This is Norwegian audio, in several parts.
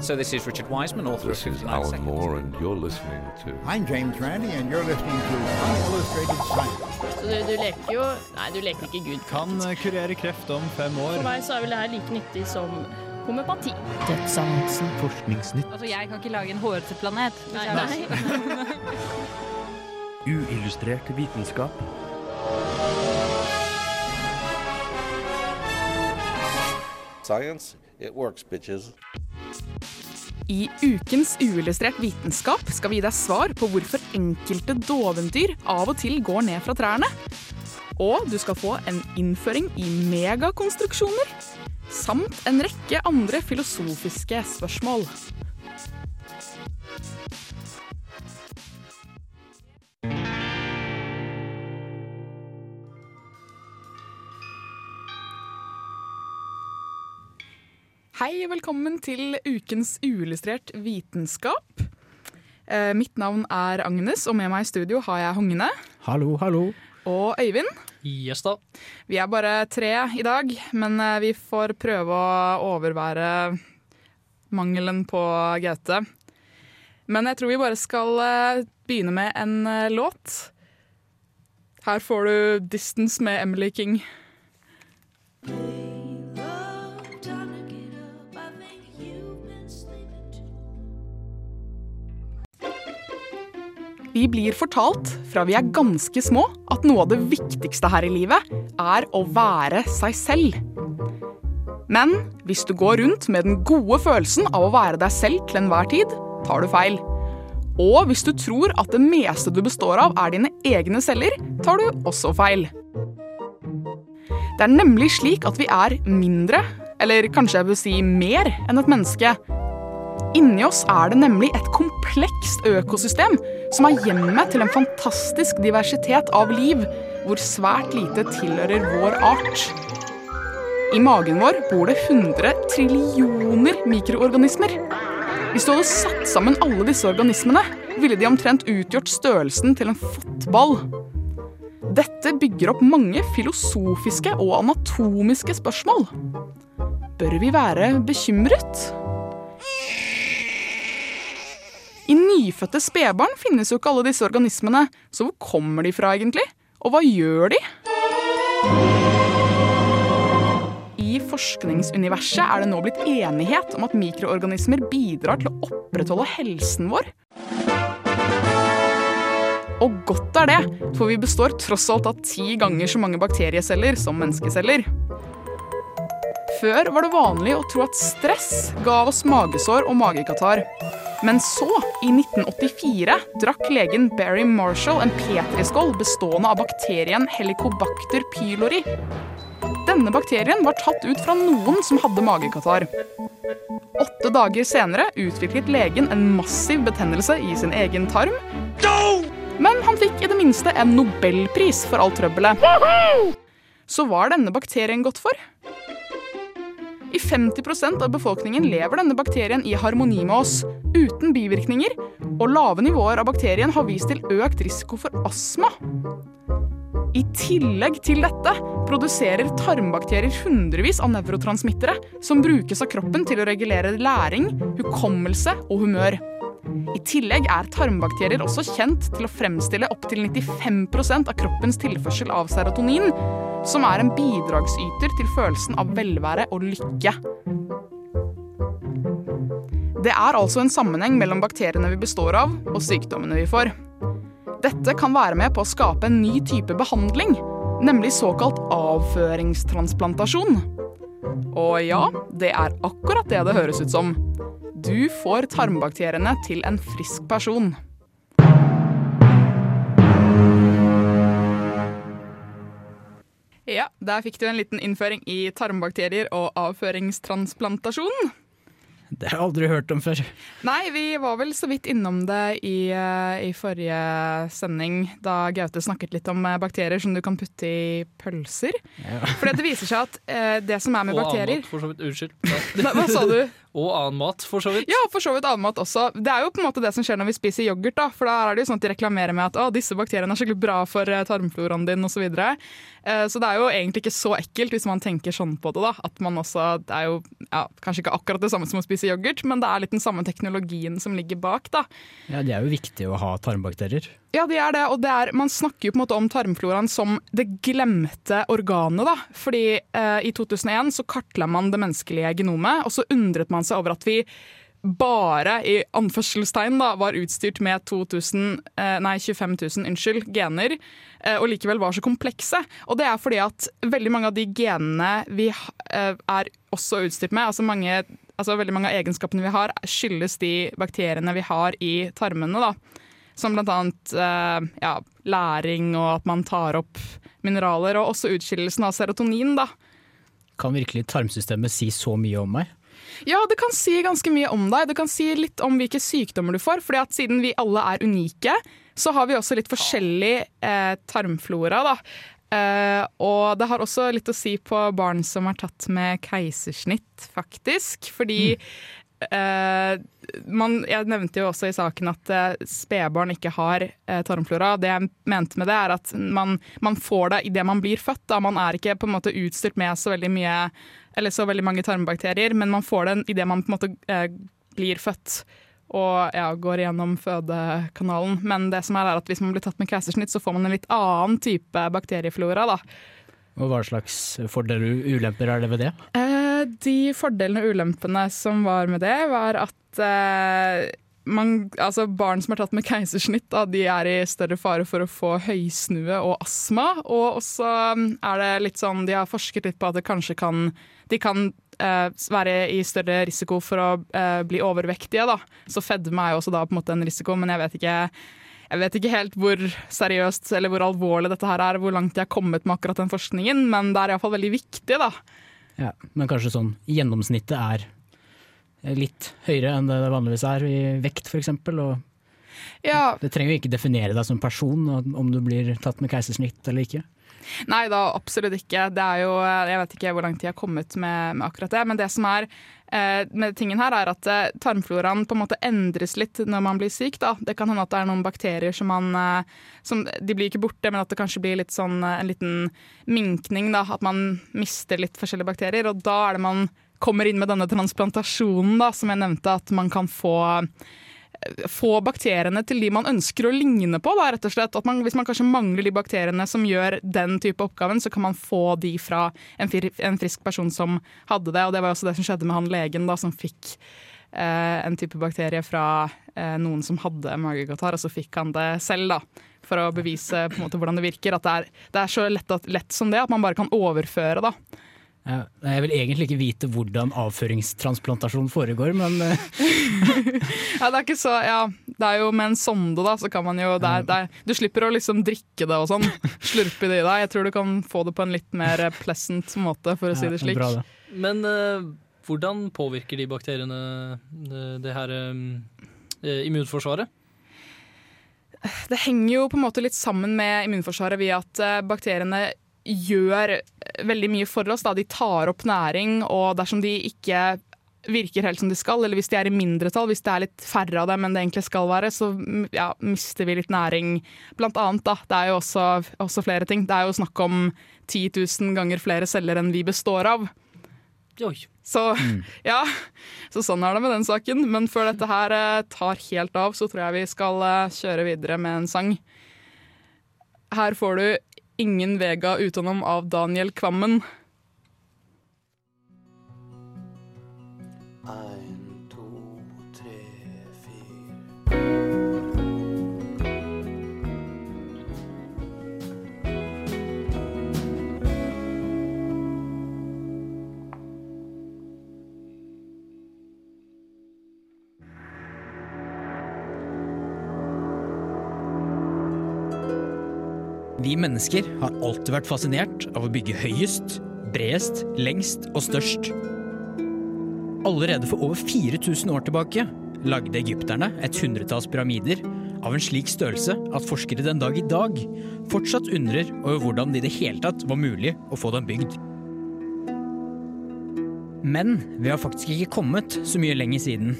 So this is Richard Wiseman, author This of is Alan Seconds. Moore, and you're listening to I'm James Randi, and you're listening to Unillustrated Science. Så du, du leker jo Nei, du leker ikke Gud. Kan eh, kurere kreft om fem For meg så er vel det her like nyttig som homøopati. Forskningsnytt. Altså, jeg kan ikke lage en hårete planet. Nei, nei. Uillustrert vitenskap. Science, works. I ukens Uillustrert vitenskap skal vi gi deg svar på hvorfor enkelte dovendyr av og til går ned fra trærne. Og du skal få en innføring i megakonstruksjoner. Samt en rekke andre filosofiske spørsmål. Hei og velkommen til ukens Uillustrert vitenskap. Eh, mitt navn er Agnes, og med meg i studio har jeg Hogne Hallo, hallo. og Øyvind. Yes da. Vi er bare tre i dag, men eh, vi får prøve å overvære mangelen på Gaute. Men jeg tror vi bare skal eh, begynne med en eh, låt. Her får du 'Distance' med Emily King. Vi blir fortalt fra vi er ganske små at noe av det viktigste her i livet er å være seg selv. Men hvis du går rundt med den gode følelsen av å være deg selv til enhver tid, tar du feil. Og hvis du tror at det meste du består av er dine egne celler, tar du også feil. Det er nemlig slik at vi er mindre, eller kanskje jeg bør si mer, enn et menneske. Inni oss er det nemlig et komplekst økosystem som er hjemmet til en fantastisk diversitet av liv, hvor svært lite tilhører vår art. I magen vår bor det 100 trillioner mikroorganismer. Hvis du hadde satt sammen alle disse organismene, ville de omtrent utgjort størrelsen til en fotball. Dette bygger opp mange filosofiske og anatomiske spørsmål. Bør vi være bekymret? I nyfødte spedbarn finnes jo ikke alle disse organismene, så hvor kommer de fra egentlig? Og hva gjør de? I forskningsuniverset er det nå blitt enighet om at mikroorganismer bidrar til å opprettholde helsen vår. Og godt er det, for vi består tross alt av ti ganger så mange bakterieceller som menneskeceller. Før var det vanlig å tro at stress ga oss magesår og magekatarr. Men så, i 1984, drakk legen Barry Marshall en petriskål bestående av bakterien Helicobacter pylori. Denne bakterien var tatt ut fra noen som hadde magekatarr. Åtte dager senere utviklet legen en massiv betennelse i sin egen tarm. Men han fikk i det minste en nobelpris for alt trøbbelet. Så hva er denne bakterien godt for? I 50% av befolkningen lever denne bakterien i harmoni med oss, uten bivirkninger, og lave nivåer av bakterien har vist til økt risiko for astma. I tillegg til dette produserer tarmbakterier hundrevis av nevrotransmittere som brukes av kroppen til å regulere læring, hukommelse og humør. I tillegg er tarmbakterier også kjent til å fremstille opptil 95% av kroppens tilførsel av serotonin, som er en bidragsyter til følelsen av velvære og lykke. Det er altså en sammenheng mellom bakteriene vi består av, og sykdommene vi får. Dette kan være med på å skape en ny type behandling, nemlig såkalt avføringstransplantasjon. Og ja, det er akkurat det det høres ut som. Du får tarmbakteriene til en frisk person. Ja, der fikk du en liten innføring i tarmbakterier og avføringstransplantasjon. Det har jeg aldri hørt om før. Nei, vi var vel så vidt innom det i, eh, i forrige sending, da Gaute snakket litt om eh, bakterier som du kan putte i pølser. For det viser seg at eh, det som er med Og bakterier bakterier annet, for så vidt. Unnskyld. Nei, Hva sa du? Og annen mat, for så vidt. Ja, for så vidt annen mat også. Det er jo på en måte det som skjer når vi spiser yoghurt. da, For da er det jo sånn at de reklamerer med at å, disse bakteriene er skikkelig bra for eh, tarmfloraen din osv. Så, videre. Eh, så det er jo egentlig ikke så ekkelt hvis man tenker sånn på det. da, at man også, Det er jo ja, kanskje ikke akkurat det samme som å spise yoghurt, men det er litt den samme teknologien som ligger bak. da. Ja, Det er jo viktig å ha tarmbakterier. Ja, det er det. Og det er, man snakker jo på en måte om tarmfloraen som det glemte organet. da. Fordi eh, i 2001 så kartla man det menneskelige genomet, og så undret man seg over at vi bare i anførselstegn da, var utstyrt med 2000, eh, nei, 25 000 unnskyld, gener, eh, og likevel var så komplekse. Og det er fordi at veldig mange av de genene vi eh, er også utstyrt med, altså, mange, altså veldig mange av egenskapene vi har, skyldes de bakteriene vi har i tarmene. da. Som eh, ja, læring og at man tar opp mineraler, og også utskillelsen av serotonin. da. Kan virkelig tarmsystemet si så mye om meg? Ja, det kan si ganske mye om deg. Det kan si litt om hvilke sykdommer du får. fordi at siden vi alle er unike, så har vi også litt forskjellig eh, tarmflora. da. Eh, og det har også litt å si på barn som er tatt med keisersnitt, faktisk. Fordi eh, man, Jeg nevnte jo også i saken at eh, spedbarn ikke har eh, tarmflora. Det jeg mente med det, er at man, man får det idet man blir født. Da. Man er ikke på en måte utstyrt med så veldig mye eller så veldig mange tarmbakterier, men man får den idet man på en måte eh, blir født og ja, går gjennom fødekanalen. Men det som er, er at hvis man blir tatt med keisersnitt, så får man en litt annen type bakterieflora. da. Og hva slags fordeler og ulemper er det ved det? Eh, de fordelene og ulempene som var med det, var at eh, man, altså barn som er tatt med keisersnitt, da, de er i større fare for å få høysnue og astma. Og også mm, er det litt sånn, de har forsket litt på at det kanskje kan De kan eh, være i større risiko for å eh, bli overvektige. Da. Så fedme er jo også da på en måte en risiko, men jeg vet ikke jeg vet ikke helt hvor seriøst eller hvor alvorlig dette her er, hvor langt de har kommet med akkurat den forskningen, men det er iallfall veldig viktig, da. Ja, men kanskje sånn gjennomsnittet er litt høyere enn det det vanligvis er i vekt f.eks. Og Ja, det trenger jo ikke definere deg som person om du blir tatt med keisersnitt eller ikke. Nei da, absolutt ikke. Det er jo, jeg vet ikke hvor langt de har kommet med, med akkurat det. Men det som er eh, med tingen her, er at eh, tarmfloraen på en måte endres litt når man blir syk. Da. Det kan hende at det er noen bakterier som man eh, som, De blir ikke borte, men at det kanskje blir litt sånn, eh, en liten minkning. Da, at man mister litt forskjellige bakterier. Og da er det man kommer inn med denne transplantasjonen, da, som jeg nevnte, at man kan få få bakteriene til de man ønsker å ligne på. Da, rett og slett. At man, hvis man kanskje mangler de bakteriene som gjør den type oppgaven, så kan man få de fra en, fri, en frisk person som hadde det. Og det var også det som skjedde med han legen da, som fikk eh, en type bakterie fra eh, noen som hadde magekatarr, og så fikk han det selv. da, For å bevise på en måte hvordan det virker. At det er, det er så lett, lett som det at man bare kan overføre. da. Ja, jeg vil egentlig ikke vite hvordan avføringstransplantasjon foregår, men eh, Ja, det er ikke så, ja, det er jo med en sonde, da, så kan man jo det er, det er, Du slipper å liksom drikke det og sånn. Slurpe det i deg. Jeg tror du kan få det på en litt mer pleasant måte, for å si det ja, slik. bra det. Men uh, hvordan påvirker de bakteriene det, det her eh, immunforsvaret? Det henger jo på en måte litt sammen med immunforsvaret ved at eh, bakteriene gjør veldig mye for oss. Da. De tar opp næring, og dersom de ikke virker helt som de skal, eller hvis de er i mindretall, hvis det er litt færre av dem enn det egentlig skal være, så mm, ja, mister vi litt næring. Blant annet, da. Det er jo også, også flere ting. Det er jo snakk om 10 000 ganger flere celler enn vi består av. Oi. Så ja, så sånn er det med den saken. Men før dette her eh, tar helt av, så tror jeg vi skal eh, kjøre videre med en sang. Her får du 'Ingen Vega utenom' av Daniel Kvammen. Vi mennesker har alltid vært fascinert av å bygge høyest, bredest, lengst og størst. Allerede for over 4000 år tilbake lagde egypterne et hundretalls pyramider av en slik størrelse at forskere den dag i dag fortsatt undrer over hvordan det i det hele tatt var mulig å få dem bygd. Men vi har faktisk ikke kommet så mye lenger siden.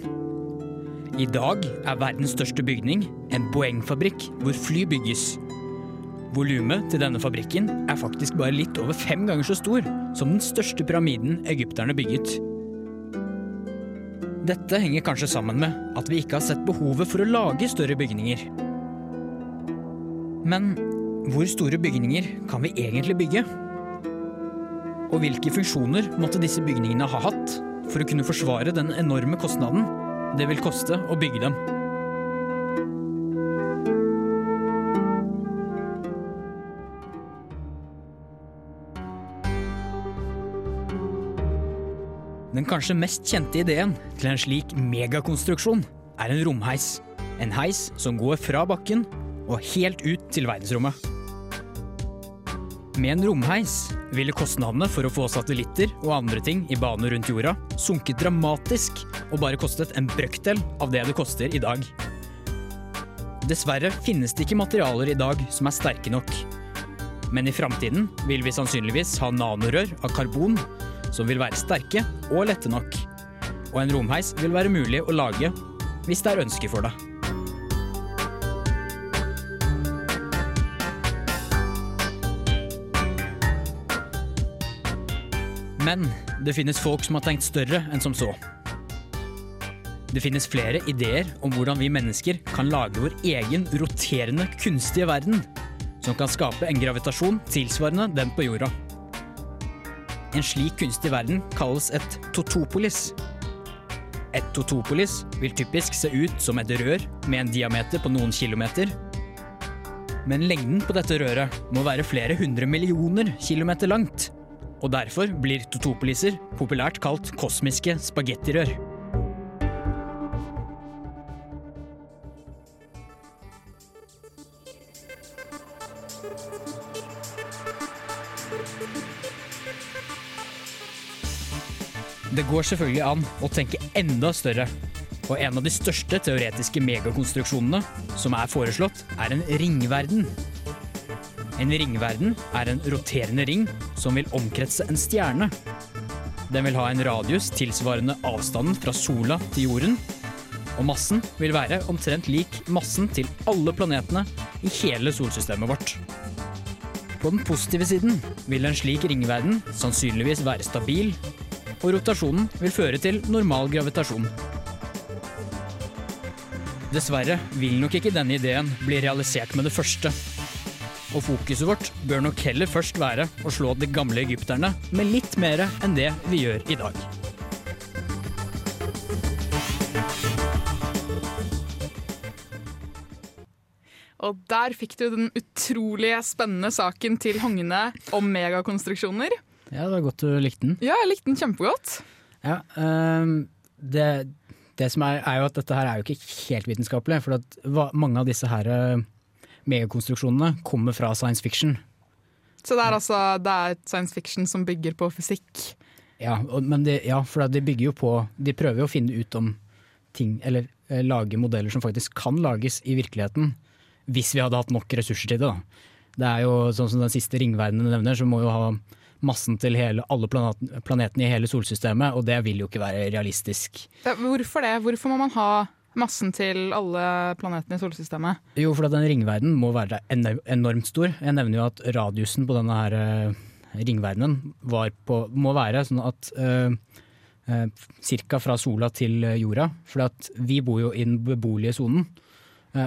I dag er verdens største bygning en Boeing-fabrikk hvor fly bygges. Volumet til denne fabrikken er faktisk bare litt over fem ganger så stor som den største pyramiden egypterne bygget. Dette henger kanskje sammen med at vi ikke har sett behovet for å lage større bygninger. Men hvor store bygninger kan vi egentlig bygge? Og hvilke funksjoner måtte disse bygningene ha hatt for å kunne forsvare den enorme kostnaden det vil koste å bygge dem? Den kanskje mest kjente ideen til en slik megakonstruksjon er en romheis. En heis som går fra bakken og helt ut til verdensrommet. Med en romheis ville kostnadene for å få satellitter og andre ting i bane rundt jorda sunket dramatisk og bare kostet en brøkdel av det det koster i dag. Dessverre finnes det ikke materialer i dag som er sterke nok. Men i framtiden vil vi sannsynligvis ha nanorør av karbon som vil være sterke og lette nok. Og en romheis vil være mulig å lage hvis det er ønske for det. Men det finnes folk som har tenkt større enn som så. Det finnes flere ideer om hvordan vi mennesker kan lage vår egen roterende kunstige verden, som kan skape en gravitasjon tilsvarende den på jorda. En slik kunstig verden kalles et totopolis. Et totopolis vil typisk se ut som et rør med en diameter på noen kilometer. Men lengden på dette røret må være flere hundre millioner kilometer langt. Og derfor blir totopoliser populært kalt kosmiske spagettirør. Det går selvfølgelig an å tenke enda større. Og en av de største teoretiske megakonstruksjonene som er foreslått, er en ringverden. En ringverden er en roterende ring som vil omkretse en stjerne. Den vil ha en radius tilsvarende avstanden fra sola til jorden, og massen vil være omtrent lik massen til alle planetene i hele solsystemet vårt. På den positive siden vil en slik ringverden sannsynligvis være stabil, og rotasjonen vil føre til normal gravitasjon. Dessverre vil nok ikke denne ideen bli realisert med det første. Og fokuset vårt bør nok heller først være å slå de gamle egypterne med litt mer enn det vi gjør i dag. Og der fikk du den utrolig spennende saken til Hogne om megakonstruksjoner. Ja, det var godt du likte den. Ja, jeg likte den kjempegodt. Ja, um, det, det som er, er jo at dette her er jo ikke helt vitenskapelig. For at mange av disse her eh, megakonstruksjonene kommer fra science fiction. Så det er altså det er science fiction som bygger på fysikk. Ja, det, ja, for de bygger jo på De prøver jo å finne ut om ting Eller eh, lage modeller som faktisk kan lages i virkeligheten. Hvis vi hadde hatt nok ressurser til det. Da. Det er jo sånn som den siste ringverdenen nevner, så må jo ha massen til hele, alle planetene planetene i hele solsystemet, og det vil jo ikke være realistisk. Hvorfor det? Hvorfor må man ha massen til alle planetene i solsystemet? Jo, for den ringverdenen må være enormt stor. Jeg nevner jo at radiusen på denne her eh, ringverdenen var på, må være sånn at uh, Cirka fra sola til jorda. For vi bor jo i den beboelige sonen.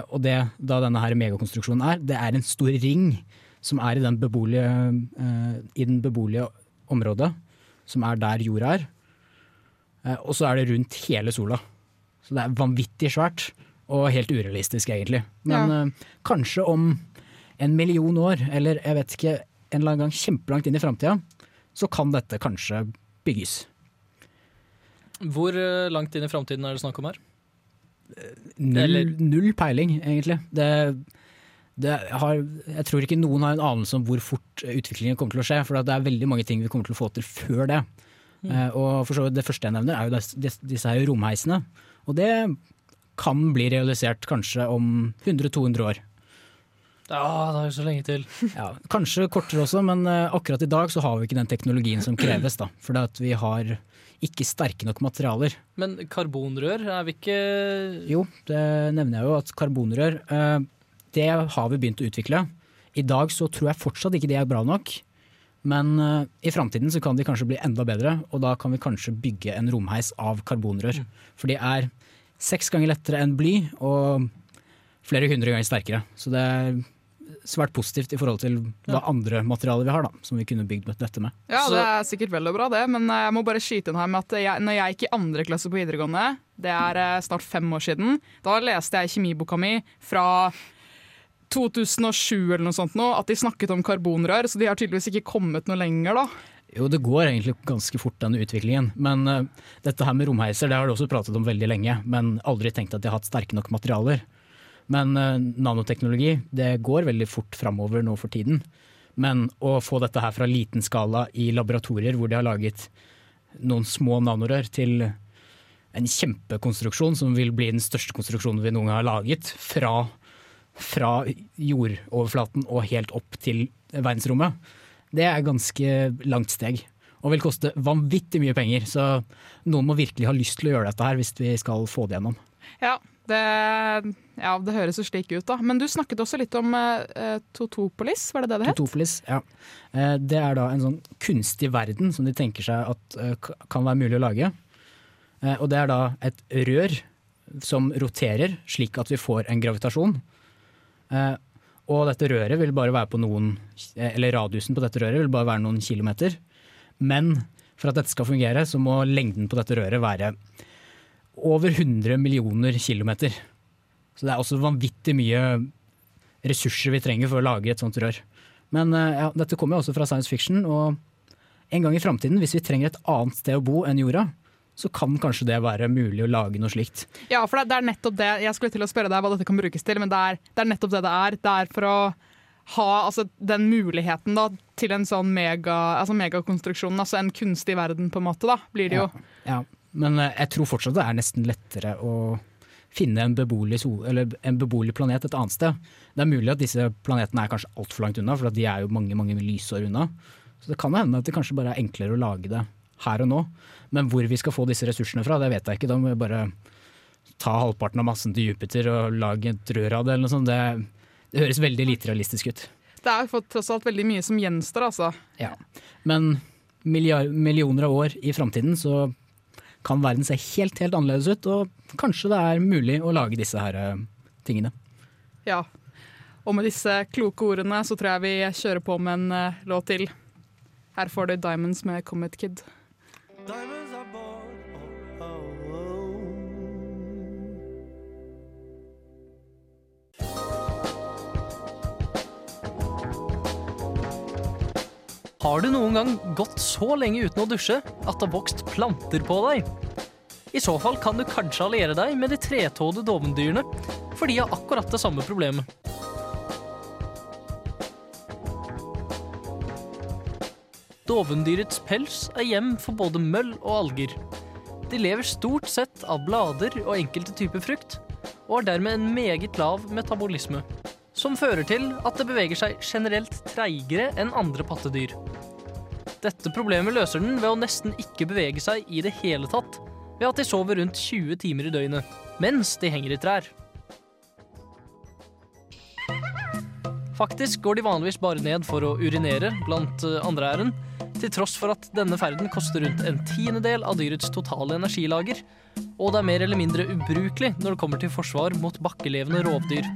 Og det da denne her megakonstruksjonen er, det er en stor ring som er i den beboelige, eh, i den beboelige området, som er der jorda er. Eh, og så er det rundt hele sola. Så det er vanvittig svært, og helt urealistisk egentlig. Men Ja. eh, kanskje om en million år, eller jeg vet ikke, en eller annen gang kjempelangt inn i framtida, så kan dette kanskje bygges. Hvor eh, langt inn i framtiden er det snakk om her? Null, null peiling, egentlig. Det, det har, jeg tror ikke noen har en anelse om hvor fort utviklingen kommer til å skje, for det er veldig mange ting vi kommer til å få til før det. Eh, og for så vidt det første jeg nevner, er jo des- disse her romheisene. Og det kan bli realisert kanskje om 100-200 år. Ja, det er jo så lenge til. Ja, kanskje kortere også, men eh, akkurat i dag så har vi ikke den teknologien som kreves. da, at vi har ikke sterke nok materialer. Men karbonrør er vi ikke Jo, det nevner jeg jo at karbonrør, eh, det har vi begynt å utvikle. I dag så tror jeg fortsatt ikke de er bra nok. Men eh, i framtiden så kan de kanskje bli enda bedre, og da kan vi kanskje bygge en romheis av karbonrør. For de er seks ganger lettere enn bly, og flere hundre ganger sterkere. Så det er svært positivt i forhold til hva andre materialer vi har, da, som vi kunne bygd dette med. Ja, det er sikkert vel og bra det, men eh, jeg må bare skyte inn her med at jeg, når jeg gikk i andre klasse på videregående, det er eh, snart fem år siden, da leste jeg kjemiboka mi fra 2007 eller noe sånt nå, at de snakket om karbonrør, så de har tydeligvis ikke kommet noe lenger da. Jo, det går egentlig ganske fort, denne utviklingen. Men uh, dette her med romheiser det har de også pratet om veldig lenge, men aldri tenkt at de har hatt sterke nok materialer. Men uh, nanoteknologi det går veldig fort framover nå for tiden. Men å få dette her fra liten skala i laboratorier hvor de har laget noen små nanorør til en kjempekonstruksjon som vil bli den største konstruksjonen vi noen gang har laget, fra, fra jordoverflaten og helt opp til verdensrommet, det er ganske langt steg. Og vil koste vanvittig mye penger, så noen må virkelig ha lyst til å gjøre dette her hvis vi skal få det gjennom. Ja, det, ja, det høres jo slik ut da. Men du snakket også litt om eh, Totopolis, var det det det het? Totopolis, ja. Eh, Det er da en sånn kunstig verden som de tenker seg at eh, kan være mulig å lage. Eh, Og det er da et rør som roterer slik at vi får en gravitasjon. Eh, Og dette røret vil bare være på noen eh, Eller radiusen på dette røret vil bare være noen kilometer. Men for at dette skal fungere, så må lengden på dette røret være over 100 millioner kilometer. Så det er også vanvittig mye ressurser vi trenger for å lage et sånt rør. Men eh, ja, dette kommer jo også fra science fiction, og en gang i framtiden, hvis vi trenger et annet sted å bo enn jorda, så kan kanskje det være mulig å lage noe slikt. Ja, for det, er nettopp det. Jeg skulle til å spørre deg hva dette kan brukes til, men det er, det er nettopp det det er. Det er for å ha altså, den muligheten da, til en sånn mega, altså megakonstruksjon, altså en kunstig verden på en måte, da, blir det jo. Ja, men eh, jeg tror fortsatt det er nesten lettere å finne en beboelig, en beboelig planet et annet sted. Det er mulig at disse planetene er kanskje altfor langt unna, for de er jo mange mange lysår unna. Så det kan hende at det kanskje bare er enklere å lage det her og nå. Men hvor vi skal få disse ressursene fra, det vet jeg ikke. Da må vi bare ta halvparten av massen til Jupiter og lage et rør av det, eller noe sånt. Det, det høres veldig lite realistisk ut. Det er for- tross alt veldig mye som gjenstår, altså. Ja. Men milliard, millioner av år i framtiden så kan verden se helt, helt annerledes ut, og kanskje det er mulig å lage disse her eh, tingene. Ja. Og med disse kloke ordene så tror jeg vi kjører på med en eh, låt til. Her får du Diamonds med Comet Kid. Diamonds are born. Oh, oh, Har du noen gang gått så lenge uten å dusje at det har vokst planter på deg? I så fall kan du kanskje alliere deg med de tretåede dovendyrene, for de har akkurat det samme problemet. Dovendyrets pels er hjem for både møll og alger. De lever stort sett av blader og enkelte typer frukt, og har dermed en meget lav metabolisme, som fører til at det beveger seg generelt treigere enn andre pattedyr. Dette problemet løser den ved å nesten ikke bevege seg i det hele tatt, ved at de sover rundt 20 timer i døgnet, mens de henger i trær. Faktisk går de vanligvis bare ned for å urinere blant eh, andre æren, til tross for at denne ferden koster rundt en tiendedel av dyrets totale energilager, og det er mer eller mindre ubrukelig når det kommer til forsvar mot bakkelevende rovdyr.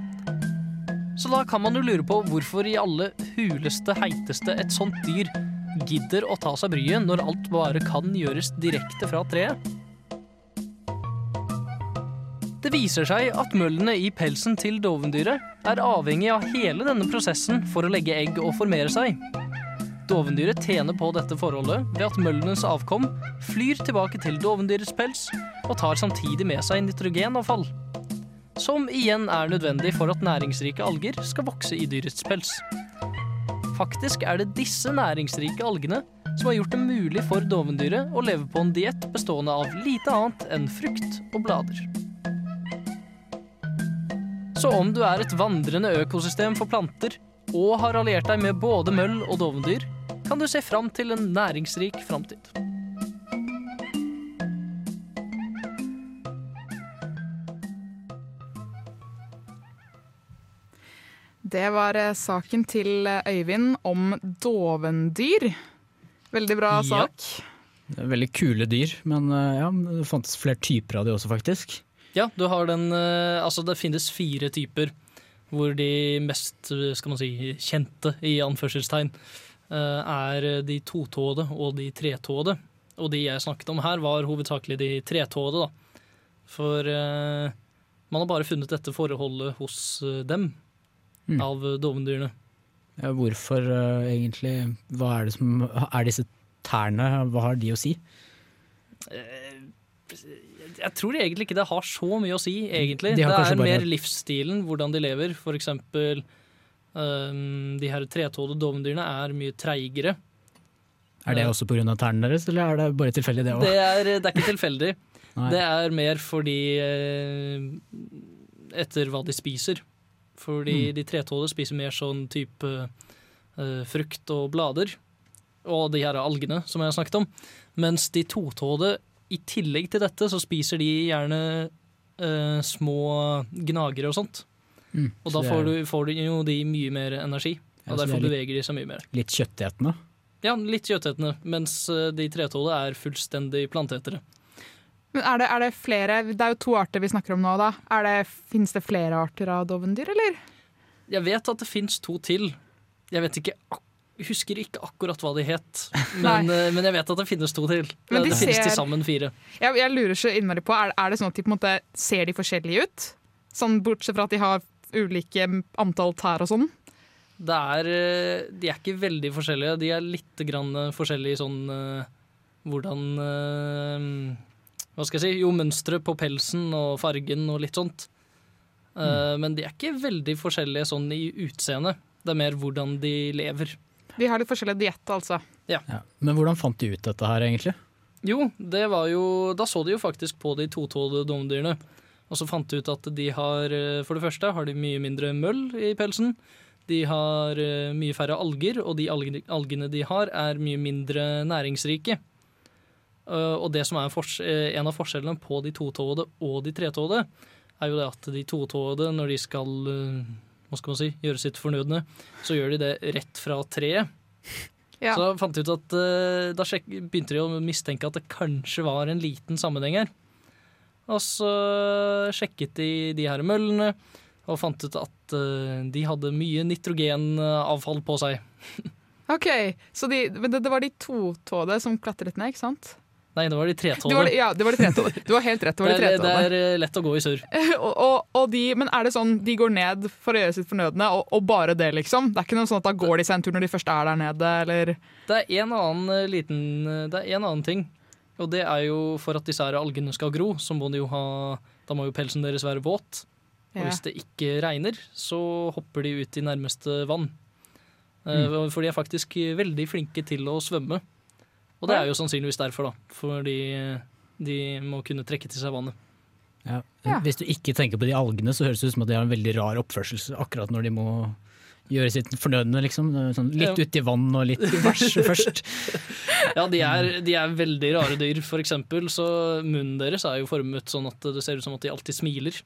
Så da kan man jo lure på hvorfor i alle huleste, heiteste et sånt dyr gidder å ta seg bryet når alt bare kan gjøres direkte fra treet. Det viser seg at møllene i pelsen til dovendyret er avhengig av hele denne prosessen for å legge egg og formere seg. Dovendyret tjener på dette forholdet ved at møllenes avkom flyr tilbake til dovendyrets pels og tar samtidig med seg nitrogenavfall. Som igjen er nødvendig for at næringsrike alger skal vokse i dyrets pels. Faktisk er det disse næringsrike algene som har gjort det mulig for dovendyret å leve på en diett bestående av lite annet enn frukt og blader. Så om du er et vandrende økosystem for planter og har alliert deg med både møll og dovendyr, kan du se fram til en næringsrik framtid. Det var eh, saken til eh, Øyvind om dovendyr. Veldig bra sak. Det er veldig kule dyr, men eh, ja, det fantes flere typer av de også, faktisk. Ja, du har den eh, Altså, det finnes fire typer hvor de mest, eh, skal man si, kjente, i anførselstegn, eh, er de totåede og de tretåede. Og de jeg snakket om her, var hovedsakelig de tretåede, da. For eh, man har bare funnet dette forholdet hos dem, Mm. av dovendyrene. Ja, hvorfor uh, egentlig? Hva er det som Er disse tærne, hva har de å si? Eh, Jeg tror egentlig ikke det har så mye å si, egentlig. De Det er bare- mer livsstilen, hvordan de lever. For eksempel um, de her tretåede dovendyrene er mye treigere. Er det Eh, også pga. tærne deres, eller er det bare tilfeldig, det òg? Det det er ikke tilfeldig. Det er mer fordi eh, Etter hva de spiser. Fordi Mm. de tretåede spiser mer sånn type uh, frukt og blader. Og de her algene som jeg har snakket om. Mens de totåede, i tillegg til dette, så spiser de gjerne eh, små gnagere og sånt. Mm, Og så da får er du, får du jo de mye mer energi. Ja, Og er derfor litt- beveger de seg mye mer. Litt kjøttetende? Ja, litt kjøttetende, mens eh, de tretåede er fullstendig planteetere. Men er det, er det flere Det er jo to arter vi snakker om nå, da. Er det, Fins det flere arter av dovendyr, eller? Jeg vet at det fins to til. Jeg vet ikke ak husker ikke akkurat hva de het, men, eh, men jeg vet at det finnes to til. Men de det finnes ser- til sammen fire. Jeg, jeg lurer så innmari på, er, er det sånn at de på en måte ser de forskjellige ut? Sånn Bortsett fra at de har ulike antall tær og sånn? Det er, eh, de er ikke veldig forskjellige. De er litt grann eh, forskjellige i sånn hvordan Hva skal jeg si? Jo, mønsteret på pelsen og fargen og litt sånt. Mm. Men de er ikke veldig forskjellige sånn i utseende. Det er mer hvordan de lever. De har litt forskjellig diett, altså. Ja. Men hvordan fant de ut dette her, egentlig? Jo, det var jo Da så de jo faktisk på de totåede domdyrene. Og så fant de ut at de har eh, For det første har de mye mindre møll i pelsen. De har eh, mye færre alger, og de algene, de har, er mye mindre næringsrike. Eh, Og det som er en av forskjellene på de totåede og de tretåede, er jo det at de totåede, når de skal hva skal man si, gjøre sitt fornødne, så gjør de det rett fra treet. Ja. Så da fant de ut at eh, Da sjek begynte de å mistenke at det kanskje var en liten sammenheng her. Og så sjekket de de her møllene og fant ut at eh, de hadde mye nitrogenavfall på seg. OK, så de, men det, det var de totåede som klatret ned, ikke sant? Nei, det var de de- ja, det var de tretåede. Du har helt rett, det var de det, er, det er eh, lett å gå i surr. og, og, og de, men er det sånn de går ned for å gjøre sitt fornødne, og, og bare det, liksom? Det er ikke noe sånn at da går de seg en tur når de først er der nede, eller Det er en annen eh, liten eh, Det er en annen ting. Og det er jo for at disse her algene skal gro, så må de jo ha Da må jo pelsen deres være våt. Og hvis det ikke regner, så hopper de ut i nærmeste vann. Mm. For de er faktisk veldig flinke til å svømme. Og det er jo sannsynligvis derfor, da. Fordi de må kunne trekke til seg vannet. Ja. Ja. Hvis du ikke tenker på de algene, så høres det ut som at de har en veldig rar oppførsel akkurat når de må gjøre sitt fornødne, liksom. Sånn, litt Ja. uti vann og litt i vers først. Ja, de er, de er veldig rare dyr. For eksempel så munnen deres er jo formet sånn at det ser ut som at de alltid smiler.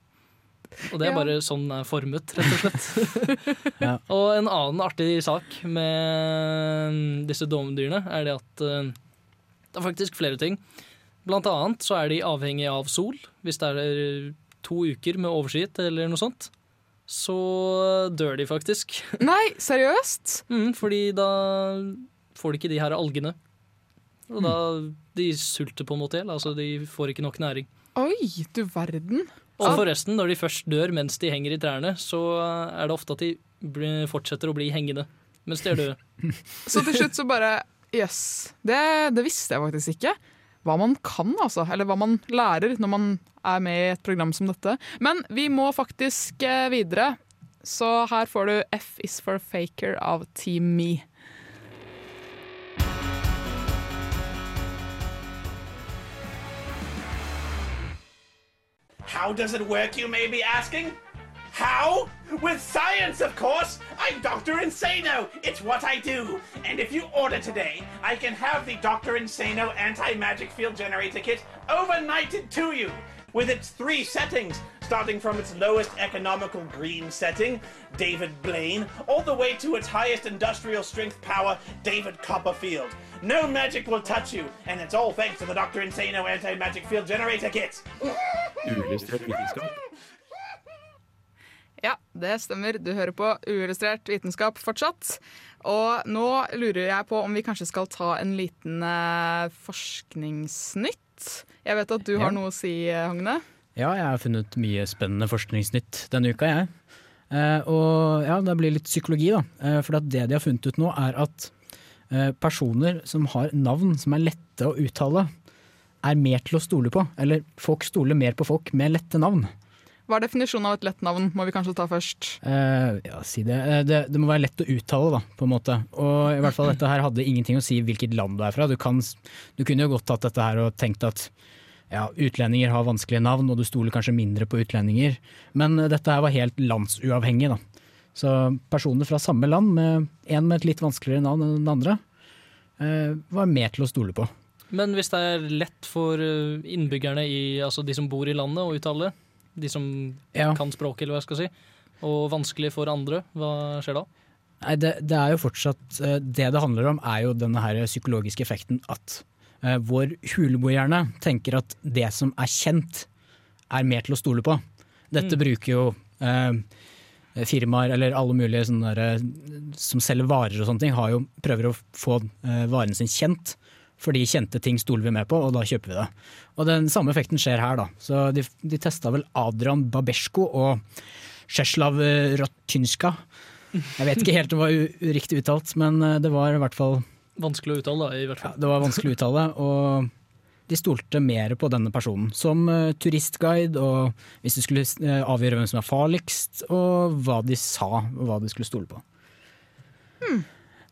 Og det er Ja. bare sånn den er formet, rett og slett. Ja. Og en annen artig sak med disse dovendyrene er det at eh, det er faktisk flere ting. Blant annet så er de avhengig av sol. Hvis det er to uker med overskyet eller noe sånt, så dør de faktisk. Nei, seriøst? Mm, fordi da får de ikke de her algene. Og da De sulter på en måte i hjel. Altså, de får ikke nok næring. Oi, du verden. Og forresten, når de først dør mens de henger i trærne, så er det ofte at de fortsetter å bli hengende mens de er døde. Så til slutt så bare Jøss. Det, det visste jeg faktisk ikke. Hva man kan, altså. Eller hva man lærer når man er med i et program som dette. Men vi må faktisk eh, videre. Så her får du F is for faker av Team Me. How does it work, you may be asking? How? With science, of course! I'm Dr. Insano! It's what I do! And if you order today, I can have the Dr. Insano anti magic field generator kit overnighted to you! With its three settings, starting from its lowest economical green setting, David Blaine, all the way to its highest industrial strength power, David Copperfield. No magic will touch you, and it's all thanks to the Dr. Insano anti magic field generator kit! Uillustrert vitenskap. Ja, det stemmer. Du hører på uillustrert vitenskap fortsatt. Og nå lurer jeg på om vi kanskje skal ta en liten eh, forskningsnytt. Jeg vet at du Ja. har noe å si, eh, Hogne. Ja, jeg har funnet mye spennende forskningsnytt denne uka, jeg. Eh, og ja, det blir litt psykologi, da. Eh, for det de har funnet ut nå, er at eh, personer som har navn som er lette å uttale, er mer til å stole på. Eller folk stoler mer på folk med lette navn. Hva er definisjonen av et lett navn, må vi kanskje ta først. Eh, ja, si det. Eh, det. Det må være lett å uttale, da, på en måte. Og i hvert fall dette her hadde ingenting å si hvilket land du er fra. Du, kan, du kunne jo godt tatt dette her og tenkt at ja, utlendinger har vanskelige navn, og du stoler kanskje mindre på utlendinger. Men eh, dette her var helt landsuavhengig, da. Så personer fra samme land, med en med et litt vanskeligere navn enn den andre, eh, var mer til å stole på. Men hvis det er lett for eh, innbyggerne, i, altså de som bor i landet, å uttale det, de som Ja. kan språket, eller hva jeg skal si, og vanskelig for andre, hva skjer da? Nei, det, det er jo fortsatt eh, Det det handler om, er jo denne her psykologiske effekten at eh, vår huleboerhjerne tenker at det som er kjent, er mer til å stole på. Dette Mm. bruker jo eh, firmaer eller alle mulige der, eh, som selger varer og sånne ting, har jo, prøver å få eh, varen sin kjent. Fordi kjente ting stoler vi med på, og da kjøper vi det. Og Den samme effekten skjer her. da. Så De, de testa vel Adrian Babesjko og Sjeslav Rotynska. Jeg vet ikke helt om det var u- uriktig uttalt, men eh, det var i hvert fall Vanskelig å uttale, da, i hvert fall. Ja, det var vanskelig å uttale. Og de stolte mer på denne personen som uh, turistguide, og hvis de skulle uh, avgjøre hvem som er farligst, og hva de sa, og hva de skulle stole på.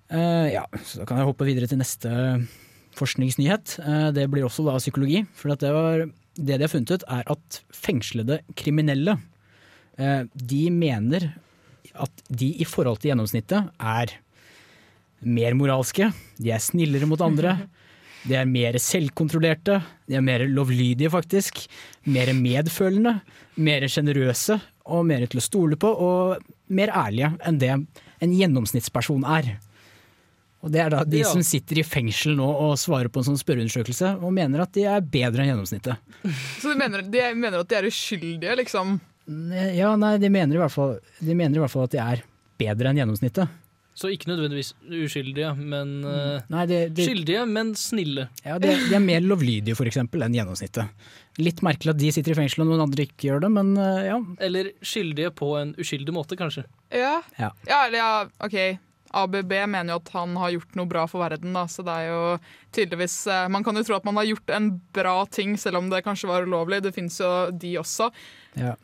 Eh, ja, så da kan jeg hoppe videre til neste forskningsnyhet. Eh, det blir også da psykologi. For det, var, det de har funnet ut, er at fengslede kriminelle eh, de mener at de i forhold til gjennomsnittet er mer moralske, de er snillere mot andre, de er mer selvkontrollerte, de er mer lovlydige faktisk, mer medfølende, mer sjenerøse og mer til å stole på, og mer ærlige enn det en gjennomsnittsperson er. Og Det er da de Ja. som sitter i fengsel nå og svarer på en sånn spørreundersøkelse og mener at de er bedre enn gjennomsnittet. Så de mener, de mener at de er uskyldige, liksom? Ja, nei, de mener i hvert fall, de mener i hvert fall at de er bedre enn gjennomsnittet. Så ikke nødvendigvis uskyldige, men eh, Nei, de, de, skyldige, men snille. Ja, de, de er mer lovlydige for eksempel enn gjennomsnittet. Litt merkelig at de sitter i fengsel og noen andre ikke gjør det, men eh, ja. Eller skyldige på en uskyldig måte, kanskje. Ja. Ja. ja, ja, OK. ABB mener jo at han har gjort noe bra for verden, da, så det er jo tydeligvis eh, Man kan jo tro at man har gjort en bra ting, selv om det kanskje var ulovlig. Det finnes jo de også. Ja.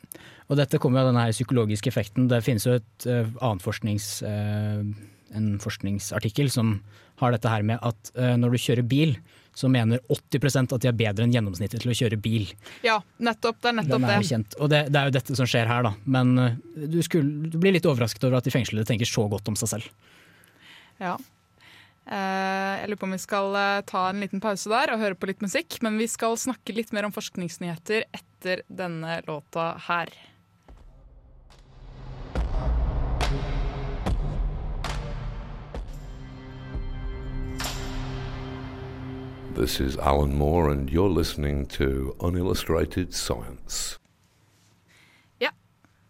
Og dette kommer jo av denne psykologiske effekten. Det finnes jo et uh, annet forsknings, Uh, en forskningsartikkel som har dette her med at uh, når du kjører bil, så mener 80 at de er bedre enn gjennomsnittet til å kjøre bil. Ja, nettopp. Det er nettopp er det. Og det, det er jo dette som skjer her, da. Men eh, du, skulle, du blir litt overrasket over at de fengslede tenker så godt om seg selv. Ja. Eh, jeg lurer på om vi skal eh, ta en liten pause der og høre på litt musikk. Men vi skal snakke litt mer om forskningsnyheter etter denne låta her. This is Alan Moore, and you're listening to Unillustrated Science.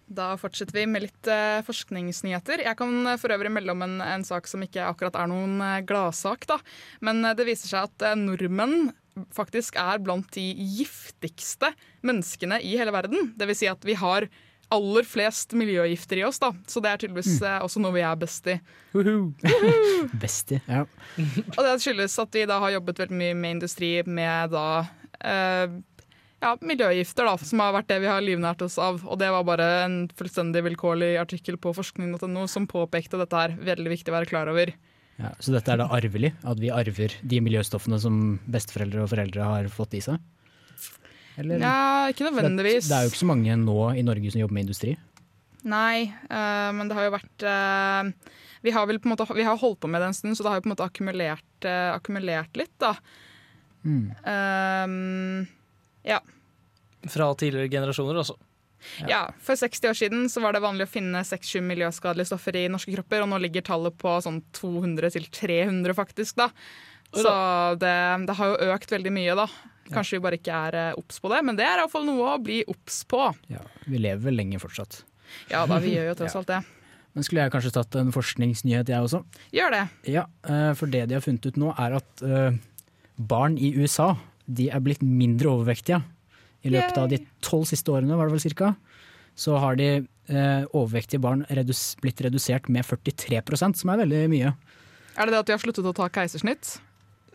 Da fortsetter vi med litt eh, forskningsnyheter. Jeg kan eh, for øvrig melde om en, en sak som ikke akkurat er noen eh, gladsak. da. Men eh, det viser seg at nordmenn faktisk er blant de giftigste menneskene i hele verden. Det vil si at vi har aller flest miljøgifter i oss, da. Så det er tydeligvis mm. også noe vi er best i. Best i. Ja. Og det skyldes at vi da har jobbet veldig mye med industri med da eh, ja, miljøgifter, da, som har vært det vi har livnært oss av. Og det var bare en fullstendig vilkårlig artikkel på forskning.no som påpekte dette her. Veldig viktig å være klar over. Ja, så dette er da arvelig? At vi arver de miljøstoffene som besteforeldre og foreldre har fått i seg? Eller? Ja, ikke nødvendigvis. Det er jo ikke så mange nå i Norge som jobber med industri. Nei, uh, men det har jo vært uh, Vi har vel på en måte Vi har holdt på med det en stund, så det har jo på en måte akkumulert, uh, akkumulert litt, da. Mm. Ja. Fra tidligere generasjoner, altså. Ja. For 60 år siden så var det vanlig å finne 6-7 miljøskadelige stoffer i norske kropper, og nå ligger tallet på sånn 200 300, faktisk. da. Så det, det har jo økt veldig mye, da. Kanskje vi bare ikke er eh, obs på det, men det er iallfall noe å bli obs på. Ja, vi lever vel lenge fortsatt. Ja da, vi gjør jo tross alt det. Men skulle jeg kanskje tatt en forskningsnyhet, jeg også? Gjør det. Ja, eh, for det de har funnet ut nå, er at eh, barn i USA de er blitt mindre overvektige. I løpet av de tolv siste årene, var det vel cirka, så har de overvektige barn redus blitt redusert med 43% som er veldig mye. Er det det at de har sluttet å ta keisersnitt?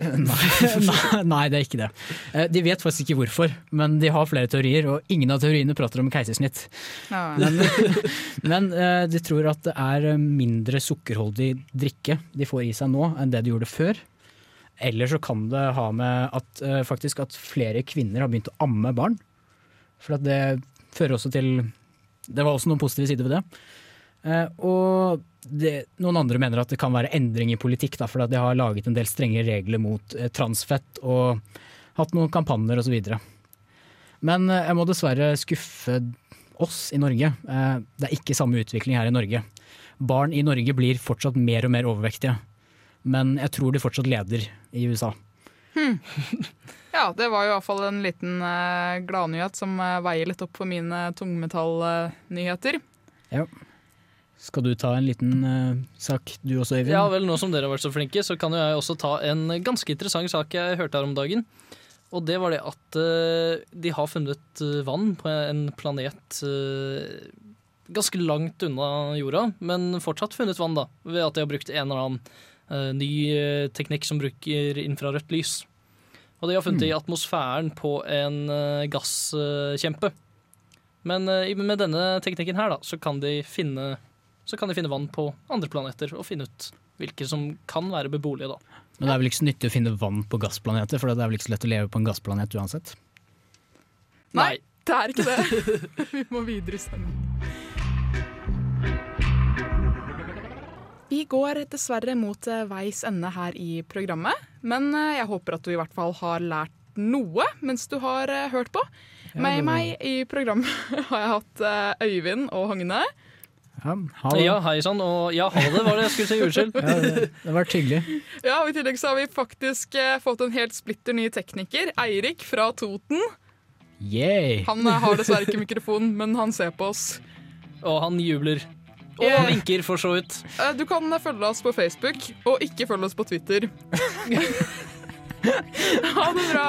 nei, nei, det er ikke det. Eh, De vet faktisk ikke hvorfor, men de har flere teorier, og ingen av teoriene prater om keisersnitt. Ja. Men, men eh, de tror at det er mindre sukkerholdig drikke de får i seg nå enn det de gjorde før. Eller så kan det ha med at, eh, faktisk at flere kvinner har begynt å amme barn. For at det fører også til Det var også noen positive sider ved det. Eh, og det, noen andre mener at det kan være endring i politikk, da, for de har laget en del strenge regler mot eh, transfett og hatt noen kampanjer osv. Men eh, jeg må dessverre skuffe oss i Norge. Det er ikke samme utvikling her i Norge. Barn i Norge blir fortsatt mer og mer overvektige. Men jeg tror de fortsatt leder i USA. Hmm. Ja, det var jo i hvert fall en liten uh, gladnyhet som veier litt opp for mine tungmetallnyheter. Ja. Skal du ta en liten uh, sak du også, Eivind? Ja vel, nå som dere har vært så flinke, så kan jo jeg også ta en ganske interessant sak jeg hørte her om dagen. Og det var det at uh, de har funnet eh, vann på en planet uh, ganske langt unna jorda, men fortsatt funnet vann, da. Ved at de har brukt en eller annen eh, ny eh, teknikk som bruker infrarødt lys. Og de har funnet det i atmosfæren på en eh, gasskjempe. Men eh, med denne teknikken her, da, så kan de finne så kan de finne vann på andre planeter og finne ut hvilke som kan være beboelige. da. Men det er vel ikke så nyttig å finne vann på gassplaneter, for det er vel ikke så lett å leve på en gassplanet uansett? Nei, det er ikke det. Vi må videre i sendingen. Vi går dessverre mot eh, veis ende her i programmet, men eh, jeg håper at du i hvert fall har lært noe mens du har eh, hørt på. Ja, Med meg i programmet har jeg hatt Øyvind og Hogne. Ja, ha det. Ja, hei sann, og ja, ha det var det jeg skulle si. Unnskyld. Ja, det, det har vært hyggelig. Ja, og I tillegg så har vi faktisk eh, fått en helt splitter ny tekniker. Eirik fra Toten. Yay! Han eh, har dessverre ikke mikrofon, men han ser på oss. Og han jubler. Og Yeah. vinker, for så vidt. Eh, Du kan følge oss på Facebook, og ikke følge oss på Twitter. ha det bra!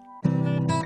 Thank you.